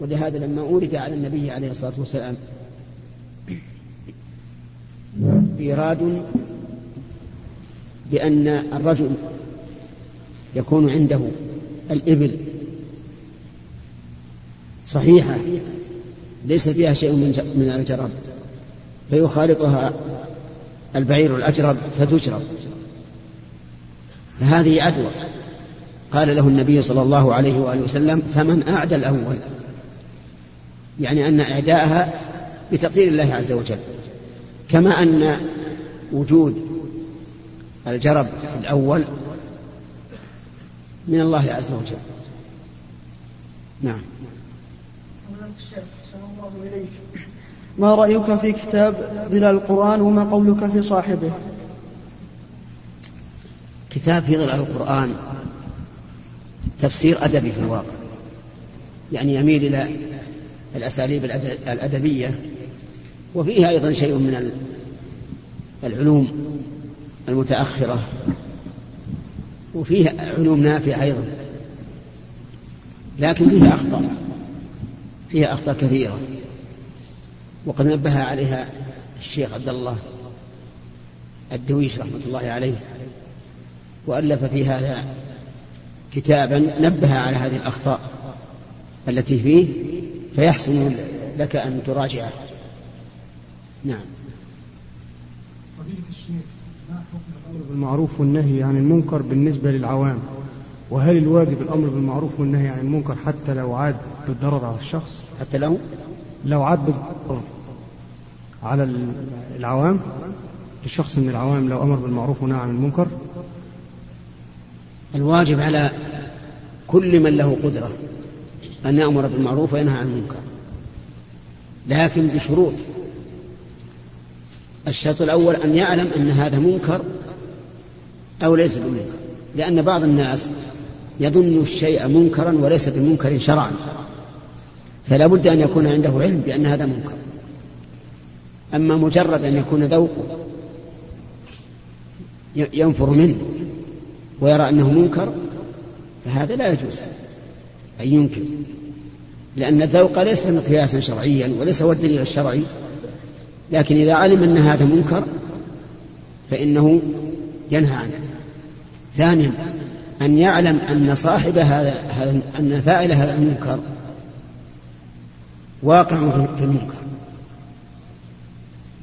ولهذا لما أورد على النبي عليه الصلاة والسلام إيراد بأن الرجل يكون عنده الإبل صحيحة ليس فيها شيء من الجرب فيخالطها البعير الأجرب فتشرب فهذه عدوى. قال له النبي صلى الله عليه وآله وسلم فمن أعدى الأول يعني أن إعداءها بتقدير الله عز وجل. كما أن وجود الجرب في الأول من الله عز وجل. نعم. ما رأيك في كتاب ظلال القرآن وما قولك في صاحبه؟ كتاب في ظلال القرآن تفسير أدبي في الواقع. يعني يميل إلى الأساليب الأدبية. وفيها أيضا شيء من العلوم المتأخرة. وفيها علوم نافعة أيضا. لكن فيها أخطاء. فيها أخطاء كثيرة. وقد نبه عليها الشيخ عبد الله الدويش رحمة الله عليه. وألف في هذا كتابا نبه على هذه الأخطاء التي فيه. فيحسن لك أن تراجعه. نعم. بالمعروف والنهي عن المنكر بالنسبة للعوام. وهل الواجب الأمر بالمعروف والنهي عن المنكر حتى لو عاد بالضرر على الشخص؟ حتى لو؟ لو عاد بالضرر على العوام؟ الشخص من العوام لو أمر بالمعروف ونهى عن المنكر؟ الواجب على كل من له قدرة. أن يأمر بالمعروف وينهى عن المنكر. لكن بشروط. الشرط الأول أن يعلم أن هذا منكر أو ليس بمنكر. لأن بعض الناس يظن الشيء منكرا وليس بمنكر شرعا. فلا بد أن يكون عنده علم بأن هذا منكر. أما مجرد أن يكون ذوقه ينفر منه ويرى أنه منكر فهذا لا يجوز. أن ينكر لأن الذوق ليس مقياسا شرعيا وليس هو الدليل الشرعي. لكن إذا علم أن هذا منكر فإنه ينهى عنه. ثانيا أن يعلم أن صاحب هذا, هذا أن فاعل هذا المنكر واقع في المنكر.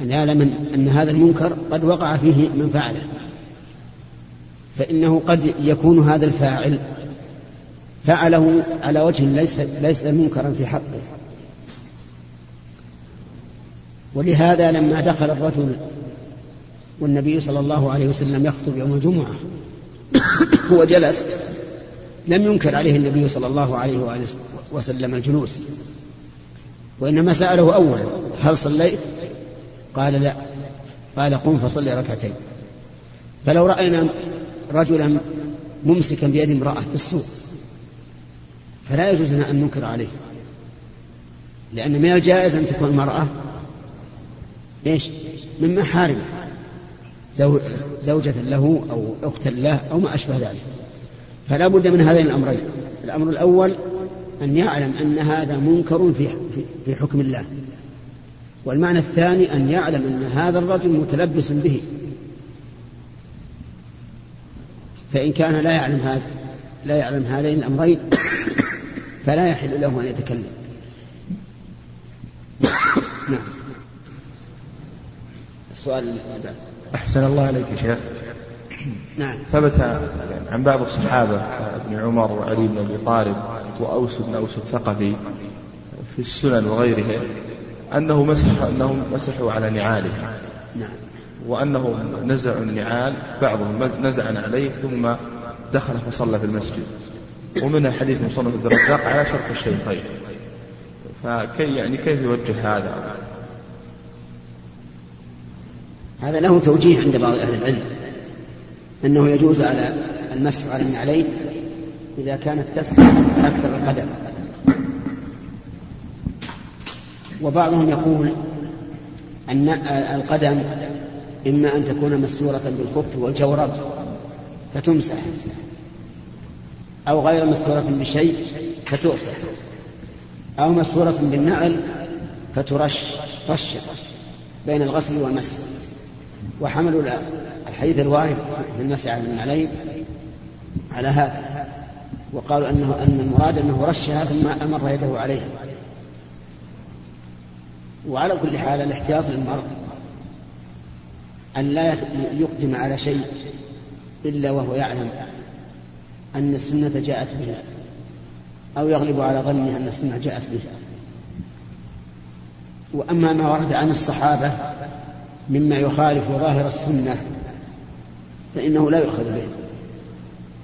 أن يعلم أن هذا المنكر قد وقع فيه من فعله فإنه قد يكون هذا الفاعل فعله على وجه ليس ليس منكرا في حقه. ولهذا لما دخل الرجل والنبي صلى الله عليه وسلم يخطب يوم الجمعة هو جلس لم ينكر عليه النبي صلى الله عليه وسلم الجلوس وإنما سأله أولا هل صليت؟ قال لا. قال قم فصل ركعتين. فلو رأينا رجلا ممسكا بيد امرأة في السوق فلا يجوز لنا أن ننكر عليه. لأن من الجائز أن تكون المرأة إيش؟ من محارمه زوجة له أو أختا له أو ما أشبه ذلك. فلا بد من هذين الأمرين. الأمر الأول أن يعلم أن هذا منكر في في حكم الله. والمعنى الثاني أن يعلم أن هذا الرجل متلبس به. فإن كان لا يعلم هذا لا يعلم هذين الأمرين فلا يحل له أن يتكلم. نعم. السؤال أحسن الله عليك يا شيخ. نعم. ثبت عن بعض الصحابة ابن عمر وعلي بن أبي طالب وأوس بن أوس الثقفي في السنن وغيرها أنه مسح أنهم مسحوا على نعالهم نعم. وأنهم نزعوا النعال بعضهم نزع عليه ثم دخل فصلى في المسجد. ومنها حديث مصنف عبد الرزاق على شرط الشيخين. فكي يعني كيف يوجه هذا؟ هذا له توجيه عند بعض أهل العلم. أنه يجوز على المسح على النعلين إذا كانت تسقط أكثر القدم وبعضهم يقول أن القدم إما أن تكون مستورة بالخف والجورب فتمسح. أو غير مستورة بشيء فتؤسح أو مسهورة بالنعل فترش رشا بين الغسل والمسح. وحملوا الحديث الوارد في المسح على النعلين على هذا. وقالوا انه أن المراد أنه رشها ثم أمر يده عليها. وعلى كل حال الاحتياط للمرء أن لا يقدم على شيء إلا وهو يعلم أن السنة جاءت به أو يغلب على ظنه أن السنة جاءت به وأما ما ورد عن الصحابة مما يخالف ظاهر السنة فإنه لا يؤخذ به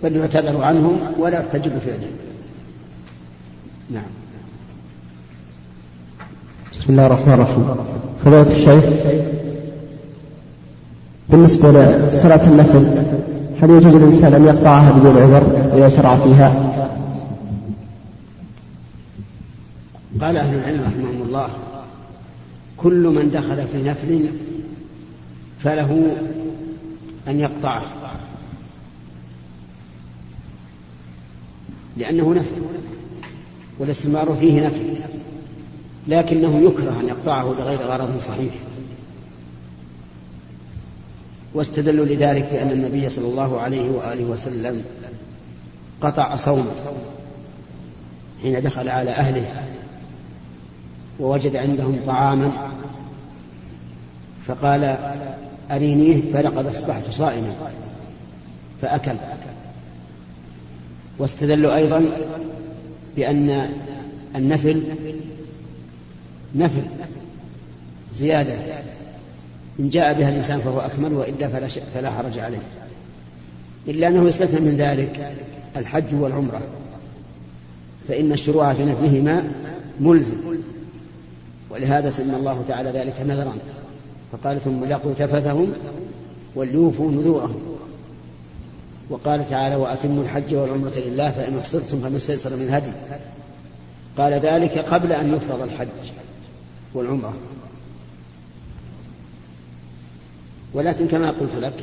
بل يعتذر عنهم ولا يحتج بفعله نعم. بسم الله الرحمن الرحيم. فضيلة الشيخ بالنسبة لصلاة النفل هل يجوز للإنسان أن يقطعها بدون عذر إذا شرع فيها؟ قال أهل العلم رحمهم الله كل من دخل في نفل فله أن يقطعه لأنه نفل والاستمرار فيه نفل لكنه يكره أن يقطعه لغير غرض صحيح واستدلوا لذلك بأن النبي صلى الله عليه وآله وسلم قطع صومه حين دخل على أهله ووجد عندهم طعاما فقال أرينيه فلقد أصبحت صائما فأكل. واستدلوا أيضا بأن النفل نفل زيادة إن جاء بها الإنسان فهو أكمل وإلا فلا, فلا حرج عليه. إلا أنه يستثنى من ذلك الحج والعمرة. فإن الشروع في نفلهما ملزم. ولهذا سمى الله تعالى ذلك نذرا. فقال ثم لقوا تفثهم وليوفوا نذورهم. وقال تعالى وأتموا الحج والعمرة لله فإن أحصرتم فما استيسر من هدي. قال ذلك قبل أن يفرض الحج والعمرة. ولكن كما قلت لك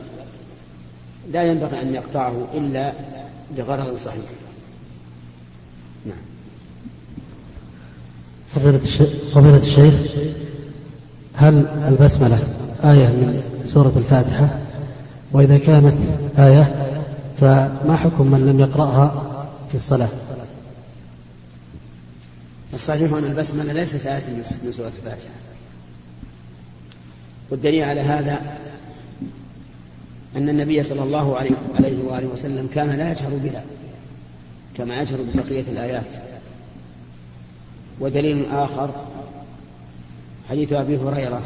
لا ينبغي أن يقطعه إلا لغرض صحيح. نعم. فضيلة الشيخ, فضيلة الشيخ هل البسملة آية من سورة الفاتحة؟ وإذا كانت آية فما حكم من لم يقرأها في الصلاة؟ الصحيح أن البسملة ليست آية من سورة الفاتحة. والدليل على هذا أن النبي صلى الله عليه وآله وسلم كان لا يجهر بها كما يجهر ببقية الآيات. ودليل آخر حديث أبي هريرة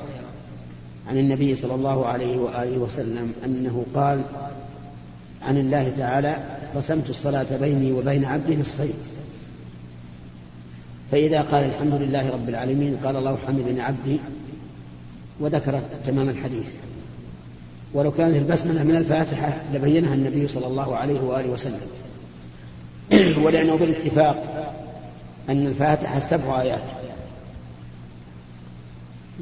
عن النبي صلى الله عليه وآله وسلم أنه قال عن الله تعالى قسمت الصلاة بيني وبين عبدي نصفين فإذا قال الحمد لله رب العالمين قال الله حمدني عبدي وذكر تمام الحديث. ولو كانت البسملة من الفاتحة لبينها النبي صلى الله عليه وآله وسلم. ولأنه بالاتفاق أن الفاتحة سبع آيات.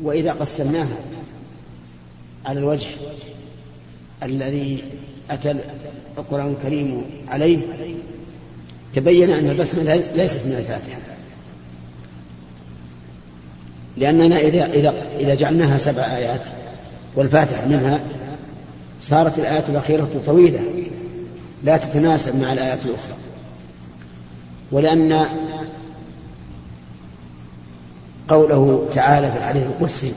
وإذا قسمناها على الوجه الذي أتى القرآن الكريم عليه تبين أن البسملة ليست من الفاتحة. لأننا إذا إذا إذا جعلناها سبع آيات والفاتحة منها صارت الآيات الأخيرة طويلة لا تتناسب مع الآيات الأخرى. ولأن قوله تعالى في الحديث القدسي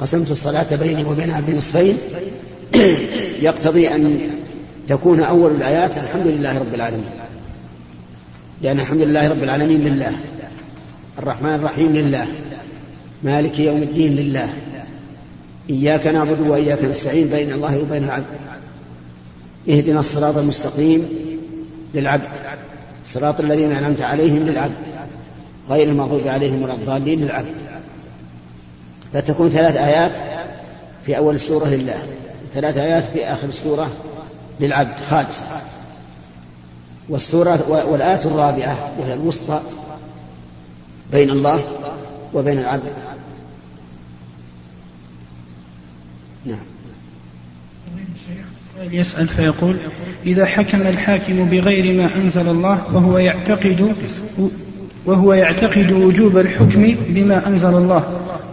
قسمت الصلاة بيني وبين عبدي نصفين يقتضي أن تكون أول الآيات الحمد لله رب العالمين. لأن الحمد لله رب العالمين لله الرحمن الرحيم لله مالك يوم الدين لله إياك نعبد وإياك نستعين بين الله وبين العبد. اهدنا الصراط المستقيم للعبد. صراط الذين أنعمت عليهم للعبد. غير المغضوب عليهم ولا الضالين للعبد. فتكون ثلاث آيات في أول السورة لله. ثلاث آيات في آخر السورة للعبد. خالصة. والسورة والآية الرابعة وهي الوسطى بين الله وبين العبد. نعم. يسأل فيقول إذا حكم الحاكم بغير ما أنزل الله وهو يعتقد وهو يعتقد وجوب الحكم بما أنزل الله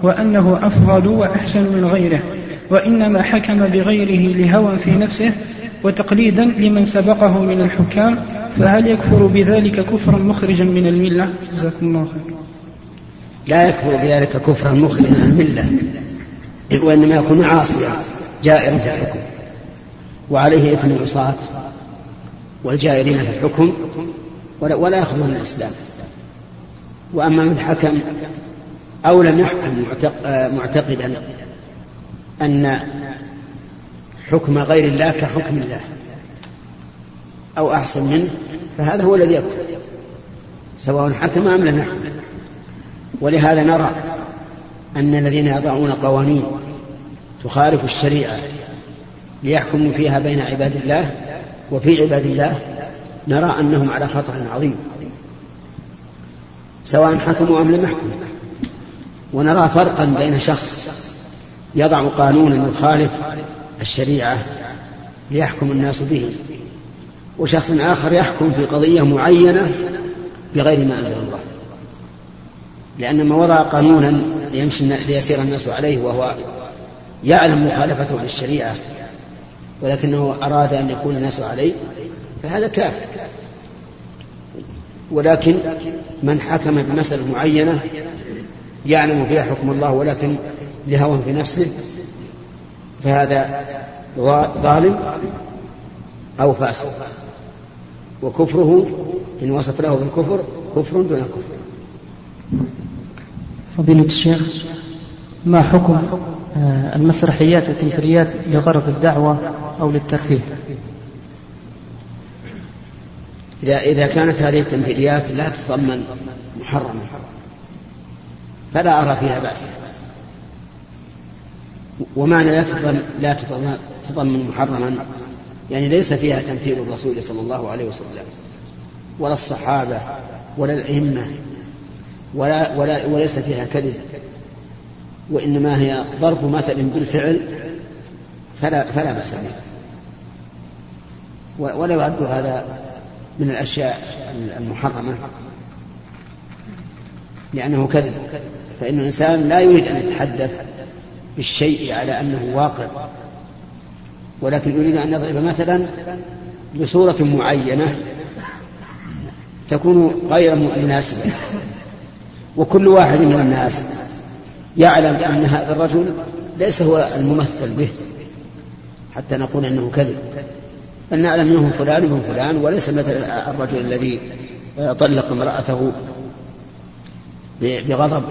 وأنه أفضل وأحسن من غيره وإنما حكم بغيره لهوى في نفسه وتقليدا لمن سبقه من الحكام فهل يكفر بذلك كفرا مخرجا من الملة؟ جزاكم الله خير لا يكفر بذلك كفرا مخرجا من الملة. وإنما يكون عاصيا جائرا في الحكم وعليه إثم العصاة والجائرين في الحكم ولا يخرج من الإسلام. وأما من حكم أو لم يحكم معتقدا أن حكم غير الله كحكم الله أو أحسن منه فهذا هو الذي يكفر سواء حكم أم لم يحكم. ولهذا نرى أن الذين يضعون قوانين تخالف الشريعة ليحكموا فيها بين عباد الله وفي عباد الله نرى أنهم على خطر عظيم. سواء حكموا أم لم يحكموا. ونرى فرقا بين شخص يضع قانونا يخالف الشريعة ليحكم الناس به وشخص آخر يحكم في قضية معينة بغير ما أنزل الله. لأن ما وضع قانونا ليمشي ليسير الناس عليه وهو يعلم مخالفته للشريعة ولكنه أراد أن يكون الناس عليه فهذا كافر. ولكن من حكم بمسألة معينة يعلم فيها حكم الله ولكن لهوى في نفسه فهذا ظالم أو فاسق. وكفره إن وصف له بالكفر كفر دون كفر. فضيلة الشيخ ما حكم آه، المسرحيات والتمثيليات لغرض الدعوة أو للترفيه؟ إذا إذا كانت هذه التمثيليات لا تتضمن محرما فلا أرى فيها بأسا ومعنى لا تضمن لا تضمن محرما يعني ليس فيها تمثيل الرسول صلى الله عليه وسلم ولا الصحابة ولا الأئمة ولا, ولا وليس فيها كذب وإنما هي ضرب مثل بالفعل فلا فلا بأس به. ولا يعد هذا من الأشياء المحرمة. لأنه كذب. فإن الإنسان لا يريد أن يتحدث بالشيء على أنه واقع ولكن يريد أن يضرب مثلا بصورة معينة تكون غير مناسبة. وكل واحد من الناس يعلم أن هذا الرجل ليس هو الممثل به حتى نقول أنه كذب. بل نعلم منه فلان ابن فلان وليس مثل الرجل الذي طلق امرأته بغضب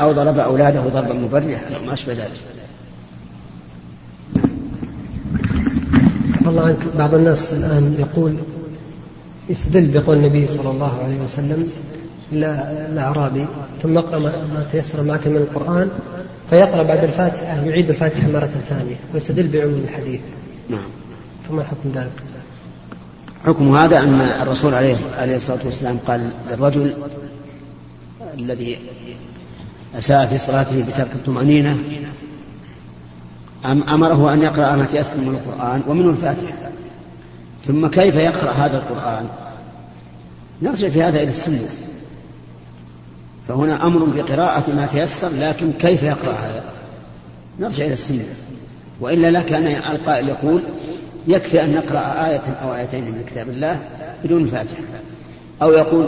أو ضرب أولاده ضربا مبرحا أو ما أشبه ذلك. الله عنك. بعض الناس الآن يقول يستدل بقول النبي صلى الله عليه وسلم الأعرابي ثم اقرأ ما تيسر معك من القرآن فيقرأ بعد الفاتحة يعيد الفاتحة مرة ثانية ويستدل بعموم الحديث. نعم. فما حكم ذلك؟ حكم هذا أن الرسول عليه الصلاة والسلام قال للرجل الذي أساء في صلاته بترك الطمأنينة أمره أن يقرأ ما تيسر من القرآن ومنه الفاتحة. ثم كيف يقرأ هذا القرآن؟ نرجع في هذا إلى السنة. فهنا أمر بقراءة ما تيسر لكن كيف يقرأ هذا؟ نرجع إلى السنة. وإلا لا كان القائل يقول يكفي أن نقرأ آية أو آيتين من كتاب الله بدون الفاتحة أو يقول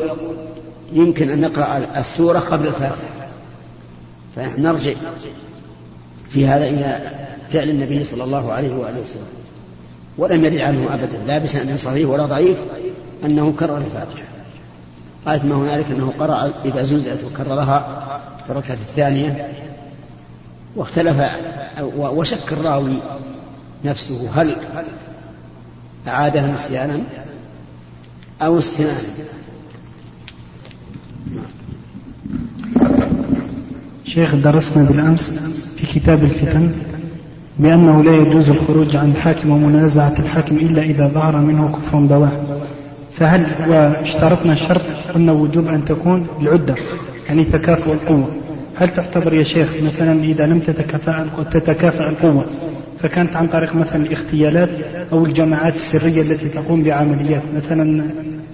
يمكن أن نقرأ السورة قبل الفاتحة. فنحن نرجع في هذا إلى فعل النبي صلى الله عليه وآله وسلم. ولم يرد عنه أبدا لا بسند صحيح ولا ضعيف أنه كرر الفاتحة. آية ما هنالك أنه قرأ إذا زلزلت وكررها في الركعة الثانية. واختلف وشك الراوي نفسه هل أعادها نسيانا أو استنانا. شيخ درسنا بالأمس في كتاب الفتن بأنه لا يجوز الخروج عن الحاكم ومنازعة الحاكم إلا إذا ظهر منه كفر بواح فهل واشترطنا الشرط قلنا وجوب أن تكون العدة؟ يعني تكافؤ القوة. هل تعتبر يا شيخ مثلا إذا لم تتكافأ تتكافأ القوة فكانت عن طريق مثلا الاغتيالات أو الجماعات السرية التي تقوم بعمليات؟ مثلا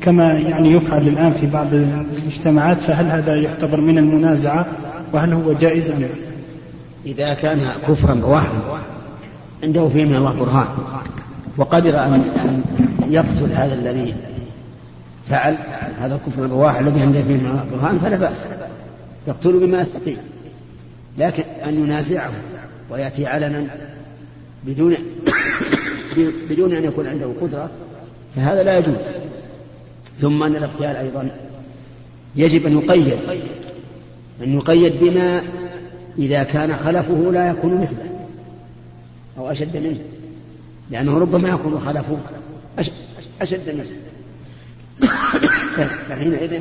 كما يعني يفعل الآن في بعض المجتمعات فهل هذا يعتبر من المنازعة؟ وهل هو جائز أم لا؟ إذا كان كفرا بواحد عنده فيه من الله برهان وقدر أن يقتل هذا الذي فعل هذا الكفر البواح الذي عنده من برهان فلا بأس. يقتله بما يستطيع. لكن أن ينازعه ويأتي علنا بدون بدون أن يكون عنده قدرة فهذا لا يجوز. ثم أن الاغتيال أيضا. يجب أن يقيد أن يقيد بما إذا كان خلفه لا يكون مثله أو أشد منه لأنه ربما يكون خلفه أشد منه. فحينئذ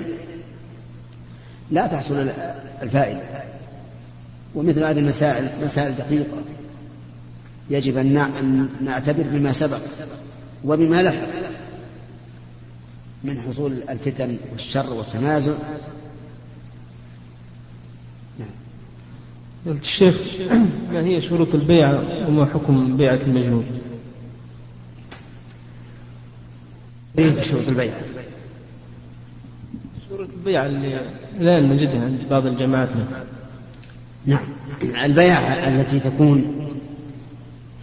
لا تحصل الفائدة. ومثل هذه المسائل مسائل دقيقة. يجب أن نعتبر بما سبق وبما لحق من حصول الفتن والشر والتنازع نعم. الشيخ ما هي شروط البيعة وما حكم بيعة المجنون؟ إيه شروط البيعة شروط البيعة اللي الآن نجدها عند بعض الجماعات مثلا. نعم. البيعة التي تكون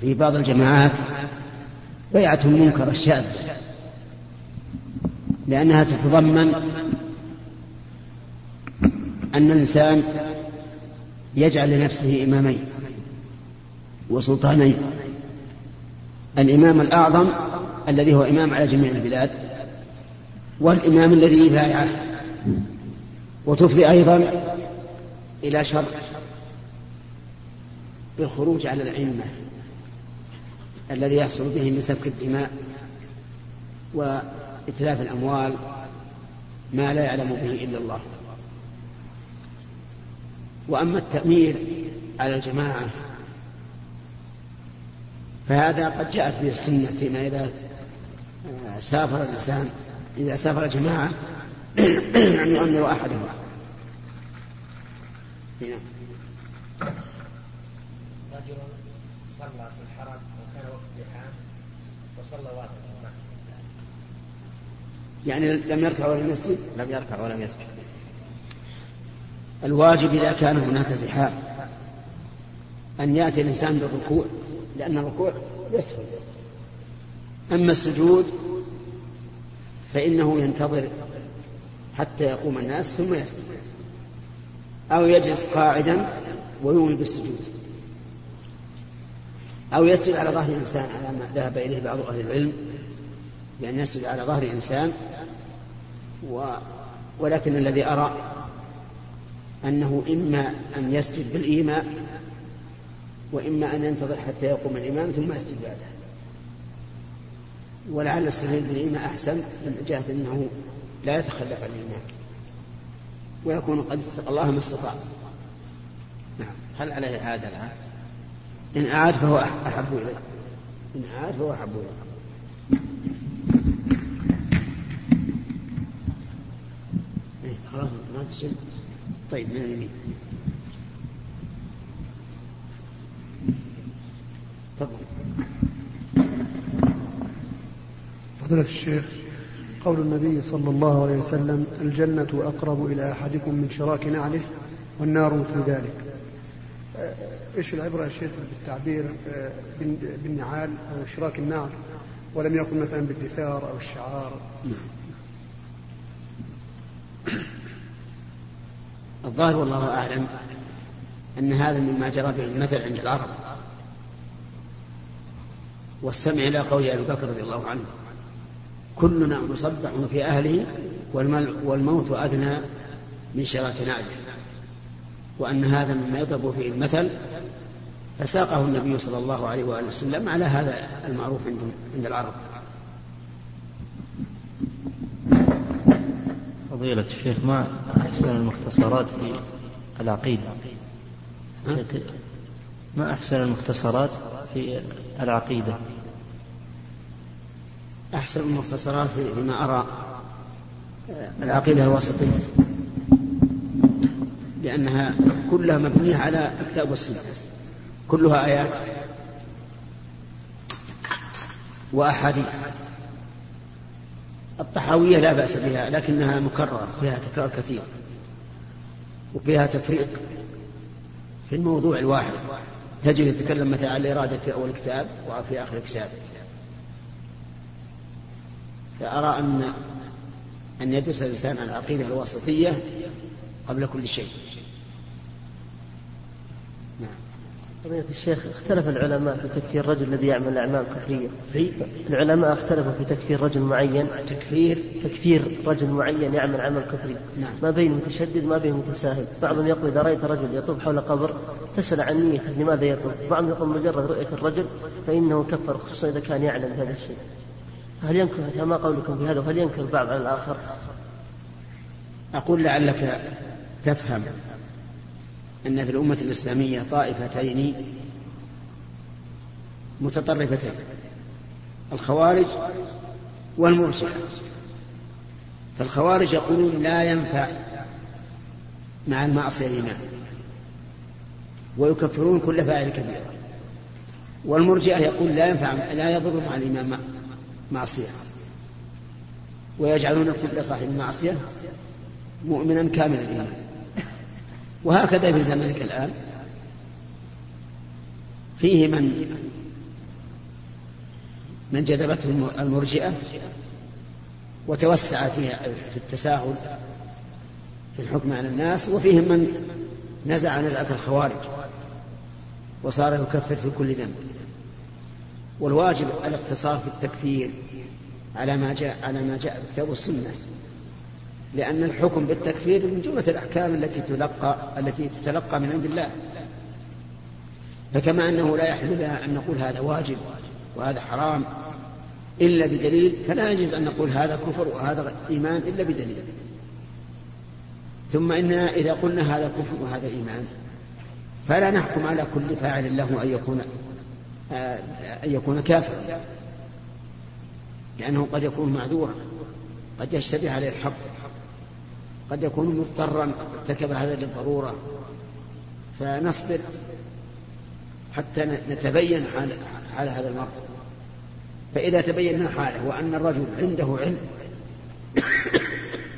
في بعض الجماعات بيعة منكر الشاذ لأنها تتضمن أن الإنسان يجعل لنفسه إمامين وسلطانين. الإمام الأعظم الذي هو إمام على جميع البلاد والإمام الذي بايعه وتفضي أيضا إلى شر بالخروج على الأئمة الذي يحصل به من سفك الدماء وإتلاف الأموال ما لا يعلم به إلا الله. وأما التأمير على الجماعة فهذا قد جاءت به السنة فيما إذا سافر الإنسان إذا سافر جماعة أن يؤمر أحدهم نعم. رجل صلى في الحرم وكان وقت زحام وصلى واحد يعني لم يركع ولا يسجد؟ لم يركع ولم يسجد. الواجب إذا كان هناك زحام أن يأتي الإنسان بالركوع لأن الركوع يسهل أما السجود فإنه ينتظر حتى يقوم الناس ثم يسجد. أو يجلس قاعدا ويومي بالسجود. أو يسجد على ظهر إنسان على ما ذهب إليه بعض أهل العلم بأن يسجد على ظهر إنسان و ولكن الذي أرى أنه إما أن يسجد بالإيماء وإما أن ينتظر حتى يقوم الإمام ثم يسجد بعده. ولعل السجود بالإيماء أحسن من جهة أنه لا يتخلف عن الإمام ويكون قد الله ما استطاع. نعم. هل عليه إعادة الآن؟ إن أعاد فهو أحب إليه. إن أعاد فهو أحب إليه. إيه، خلاص ما طيب من اليمين. تفضل. فضيلة الشيخ قول النبي صلى الله عليه وسلم الجنة أقرب إلى أحدكم من شراك نعله والنار مثل ذلك. إيش العبرة يا شيخ بالتعبير بالنعال أو شراك النعل؟ ولم يكن مثلا بالدثار أو الشعار؟ نعم. الظاهر والله أعلم أن هذا مما جرى به المثل عند العرب. واستمع إلى قول أبي بكر رضي الله عنه. كلنا مصبح في أهله والموت أدنى من شراك نعله. وأن هذا مما يضرب فيه المثل فساقه النبي صلى الله عليه وآله وسلم على هذا المعروف عند عند العرب. فضيلة الشيخ ما أحسن المختصرات في العقيدة؟ ما أحسن المختصرات في العقيدة؟ أحسن المختصرات فيما أرى العقيدة الواسطية لأنها كلها مبنية على الكتاب والسنة كلها آيات وأحاديث. الطحاوية لا بأس بها لكنها مكررة فيها تكرار كثير وفيها تفريق في الموضوع الواحد. تجد يتكلم مثلا عن الإرادة في أول كتاب وفي آخر كتاب. فأرى أن أن يدرس الإنسان العقيدة الواسطية قبل كل شيء. فضيلة الشيخ اختلف العلماء في تكفير الرجل الذي يعمل أعمال كفرية في؟ العلماء اختلفوا في تكفير رجل معين. تكفير؟ تكفير رجل معين يعمل عمل كفري نعم. ما بين متشدد ما بين متساهل. بعضهم يقول إذا رأيت رجل يطوف حول قبر تسأل عن نيته لماذا يطوف؟ بعضهم يقول مجرد رؤية الرجل فإنه كفر خصوصا إذا كان يعلم بهذا الشيء. هل ينكر فما قولكم في هذا وهل ينكر بعض على الآخر. أقول لعلك تفهم أن في الأمة الإسلامية طائفتين متطرفتين الخوارج والمرجئة فالخوارج يقولون لا ينفع مع المعصية الإيمان ويكفرون كل فاعل كبير. والمرجئة يقول لا ينفع لا يضر مع الإيمان. معصية. ويجعلون كل صاحب معصية مؤمنا كامل الإيمان. وهكذا في زمنك الآن. فيه من من جذبته المرجئة وتوسع فيها في التساهل في الحكم على الناس وفيهم من نزع نزعة الخوارج وصار يكفر في كل ذنب. والواجب الاقتصار في التكفير على ما جاء على ما جاء بالكتاب والسنة لأن الحكم بالتكفير من جملة الأحكام التي تلقى التي تتلقى من عند الله. فكما أنه لا يحل لنا أن نقول هذا واجب وهذا حرام إلا بدليل فلا يجوز أن نقول هذا كفر وهذا إيمان إلا بدليل. ثم إننا إذا قلنا هذا كفر وهذا إيمان فلا نحكم على كل فاعل له أن يكون أن يكون كافرا. لأنه قد يكون معذورا. قد يشتبه عليه الحق. قد يكون مضطرا. ارتكب هذا للضرورة. فنصبر حتى نتبين حال, حال هذا المرء فإذا تبينا حاله وأن الرجل عنده علم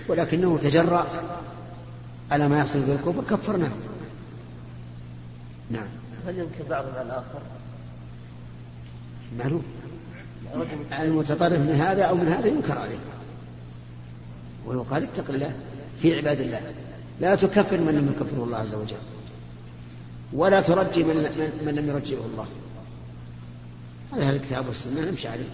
ولكنه تجرأ على ما يصل بالكفر كفرناه. نعم. هل بعضهم على الآخر؟ معلوم. المتطرف من هذا أو من هذا ينكر عليه ويقال اتق الله في عباد الله. لا تكفر من لم يكفره الله عز وجل. ولا ترجي من, من لم يرجئه الله. هذا الكتاب والسنة نمشي عليه.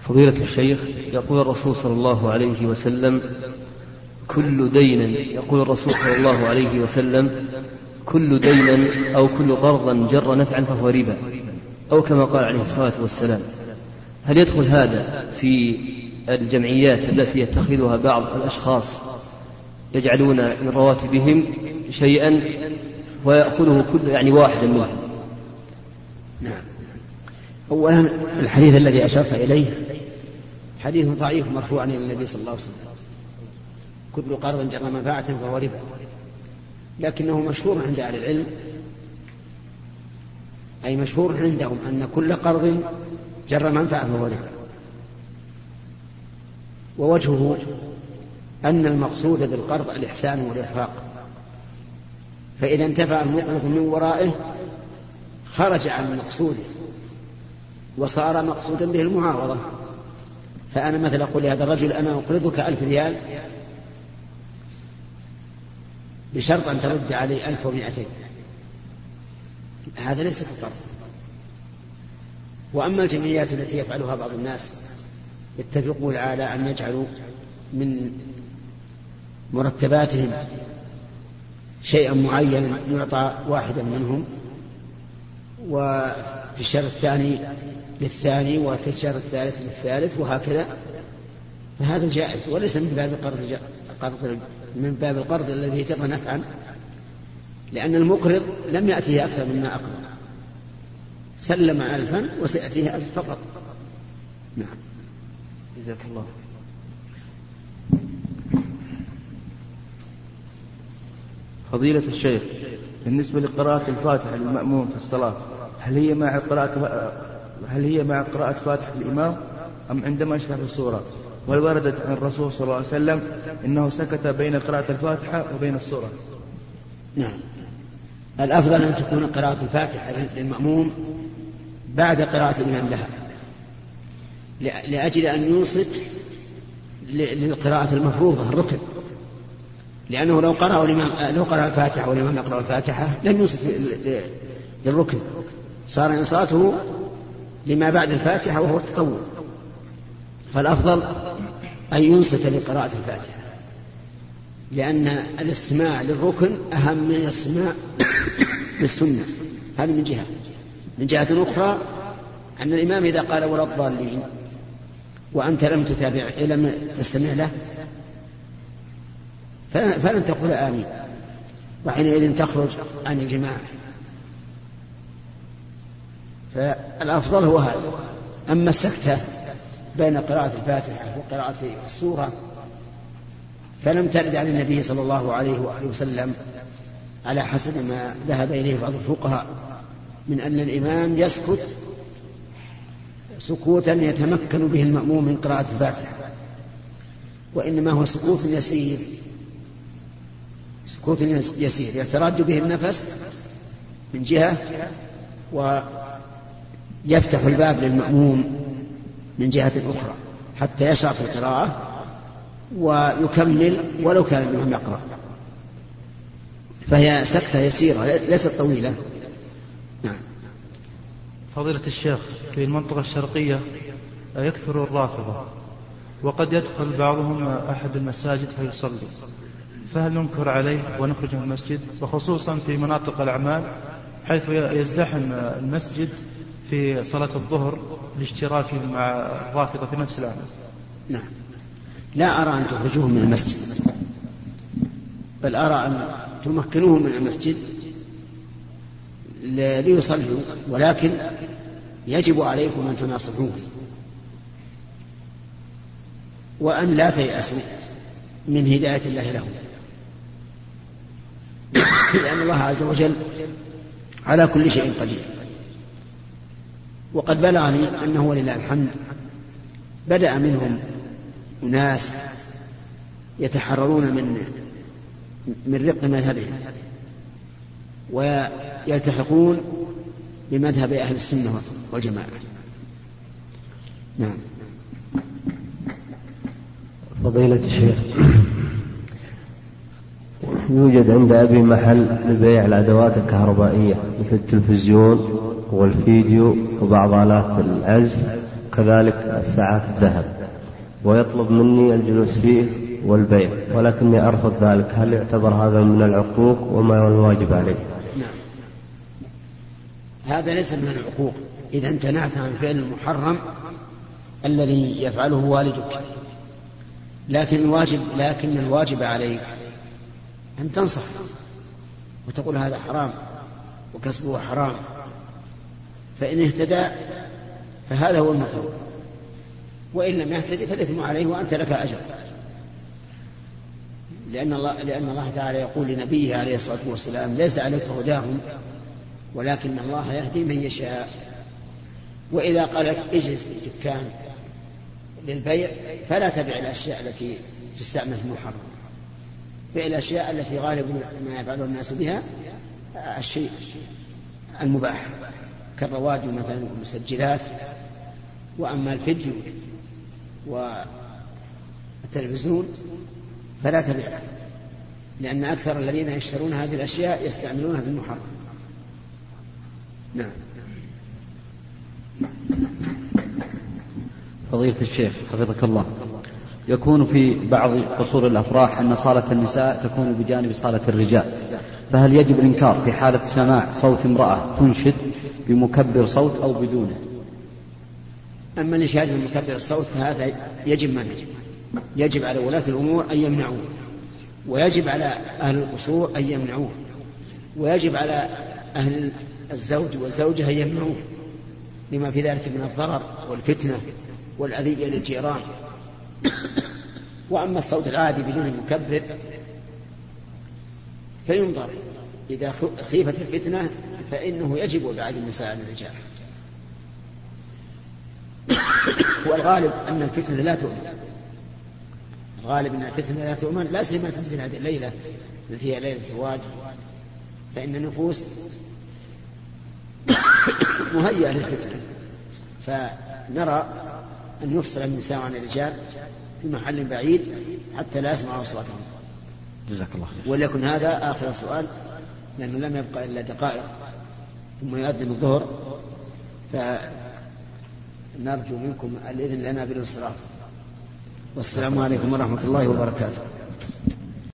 فضيلة الشيخ يقول الرسول صلى الله عليه وسلم كل دين يقول الرسول صلى الله عليه وسلم كل دين أو كل قرضا جر نفعا فهو ربا أو كما قال عليه الصلاة والسلام. هل يدخل هذا في الجمعيات التي يتخذها بعض الأشخاص يجعلون من رواتبهم شيئا ويأخذه كل يعني واحدا منهم؟ نعم. أولا الحديث الذي أشرت إليه حديث ضعيف مرفوع عن النبي صلى الله عليه وسلم. كل قرض جر منفعة فهو ربا. لكنه مشهور عند أهل العلم أي مشهور عندهم أن كل قرض جر منفعة فهو ربا. ووجهه أن المقصود بالقرض الإحسان والإرفاق فإذا انتفع المقرض من ورائه خرج عن مقصوده وصار مقصودا به المعاوضة فأنا مثلا أقول لهذا الرجل أنا أقرضك ألف ريال بشرط أن ترد علي ألف ومائتين. هذا ليس كقرض وأما الجمعيات التي يفعلها بعض الناس يتفقون على أن يجعلوا من مرتباتهم شيئا معينا يعطى واحدا منهم وفي الشهر الثاني للثاني وفي الشهر الثالث للثالث وهكذا. فهذا جائز وليس من باب القرض قرض من باب القرض الذي جر نفعا لأن المقرض لم يأتيه أكثر مما أقرض. سلم ألفا وسيأتيه ألف فقط. نعم. جزاك الله فضيلة الشيخ بالنسبة لقراءة الفاتحة للمأموم في الصلاة هل هي مع قراءة هل هي مع قراءة فاتحة الإمام أم عندما يشرح السورة؟ وردت عن الرسول صلى الله عليه وسلم إنه سكت بين قراءة الفاتحة وبين السورة؟ نعم. الأفضل أن تكون قراءة الفاتحة للمأموم بعد قراءة الإمام لها. لأجل أن ينصت للقراءة المفروضة الركن. لأنه لو قرأ الإمام لو قرأ الفاتحة والإمام يقرأ الفاتحة لم ينصت للركن. صار إنصاته لما بعد الفاتحة وهو التطوع. فالأفضل أن ينصت لقراءة الفاتحة لأن الاستماع للركن أهم من الاستماع للسنة. هذه من جهة. من جهة أخرى أن الإمام إذا قال ولا الضالين وأنت لم تتابع لم تستمع له فلن, تقول آمين. وحينئذ تخرج عن الجماعة. فالأفضل هو هذا. أما السكتة بين قراءة الفاتحة وقراءة السورة فلم ترد عن النبي صلى الله عليه وآله وسلم على حسب ما ذهب إليه بعض الفقهاء من أن الإمام يسكت سكوتا يتمكن به المأموم من قراءة الفاتحة وإنما هو سكوت يسير سكوت يسير يتراد به النفس من جهة ويفتح الباب للمأموم من جهة أخرى حتى يشرع في القراءة ويكمل ولو كان الإمام يقرأ. فهي سكتة يسيرة ليست طويلة. نعم. فضيلة الشيخ في المنطقة الشرقية يكثر الرافضة وقد يدخل بعضهم أحد المساجد فيصلي. فهل ننكر عليه ونخرج من المسجد؟ وخصوصا في مناطق الأعمال حيث يزدحم المسجد في صلاة الظهر لاشتراكهم مع الرافضة في نفس العمل نعم. لا أرى أن تخرجوهم من المسجد. بل أرى أن تمكنوهم من المسجد ليصلوا. ولكن يجب عليكم أن تناصحوهم وأن لا تيأسوا من هداية الله لهم لأن الله عز وجل على كل شيء قدير. وقد بلغني أنه ولله الحمد. بدأ منهم أناس يتحررون من من رق مذهبهم ويلتحقون بمذهب أهل السنة والجماعة. نعم. فضيلة الشيخ يوجد عند أبي محل لبيع الأدوات الكهربائية مثل التلفزيون والفيديو وبعض آلات العزف وكذلك الساعات الذهب. ويطلب مني الجلوس فيه والبيع ولكني أرفض ذلك. هل يعتبر هذا من العقوق وما هو الواجب عليه؟ نعم. هذا ليس من العقوق. إذا امتنعت عن فعل المحرم الذي يفعله والدك. لكن الواجب لكن الواجب عليك أن تنصح وتقول هذا حرام وكسبه حرام. فإن اهتدى فهذا هو المطلوب وإن لم يهتدي فالإثم عليه وأنت لك أجر لأن الله لأن الله تعالى يقول لنبيه عليه الصلاة والسلام ليس عليك هداهم ولكن الله يهدي من يشاء. وإذا قال لك اجلس في الدكان للبيع فلا تبع الأشياء التي تستعمل في المحرم. بيع الأشياء التي غالب ما يفعل الناس بها الشيء المباح. كالرواديو مثلا والمسجلات وأما الفيديو والتلفزيون فلا تبع لأن أكثر الذين يشترون هذه الأشياء يستعملونها في المحرم. نعم. فضيلة الشيخ حفظك الله. يكون في بعض قصور الأفراح أن صالة النساء تكون بجانب صالة الرجال. فهل يجب الإنكار في حالة سماع صوت امرأة تنشد بمكبر صوت أو بدونه؟ أما الإشهاد بمكبر الصوت فهذا يجب منعه يجب. على ولاة الأمور أن يمنعوه. ويجب على أهل القصور أن يمنعوه. ويجب على أهل الزوج والزوجة أن يمنعوه. لما في ذلك من الضرر والفتنة والأذية للجيران. وأما الصوت العادي بدون المكبر فينظر إذا خيفت الفتنة فإنه يجب إبعاد النساء عن الرجال والغالب أن الفتنة لا تؤمن. الغالب أن الفتنة لا تؤمن لا سيما في هذه الليلة التي هي ليلة الزواج. فإن النفوس مهيئة للفتنة. فنرى أن يفصل النساء عن الرجال في محل بعيد حتى لا يسمعوا أصواتهم. جزاك الله خير. وليكن هذا آخر سؤال لأنه لم يبقى إلا دقائق ثم يؤذن الظهر. فنرجو منكم الإذن لنا بالانصراف والسلام عليكم ورحمة الله وبركاته.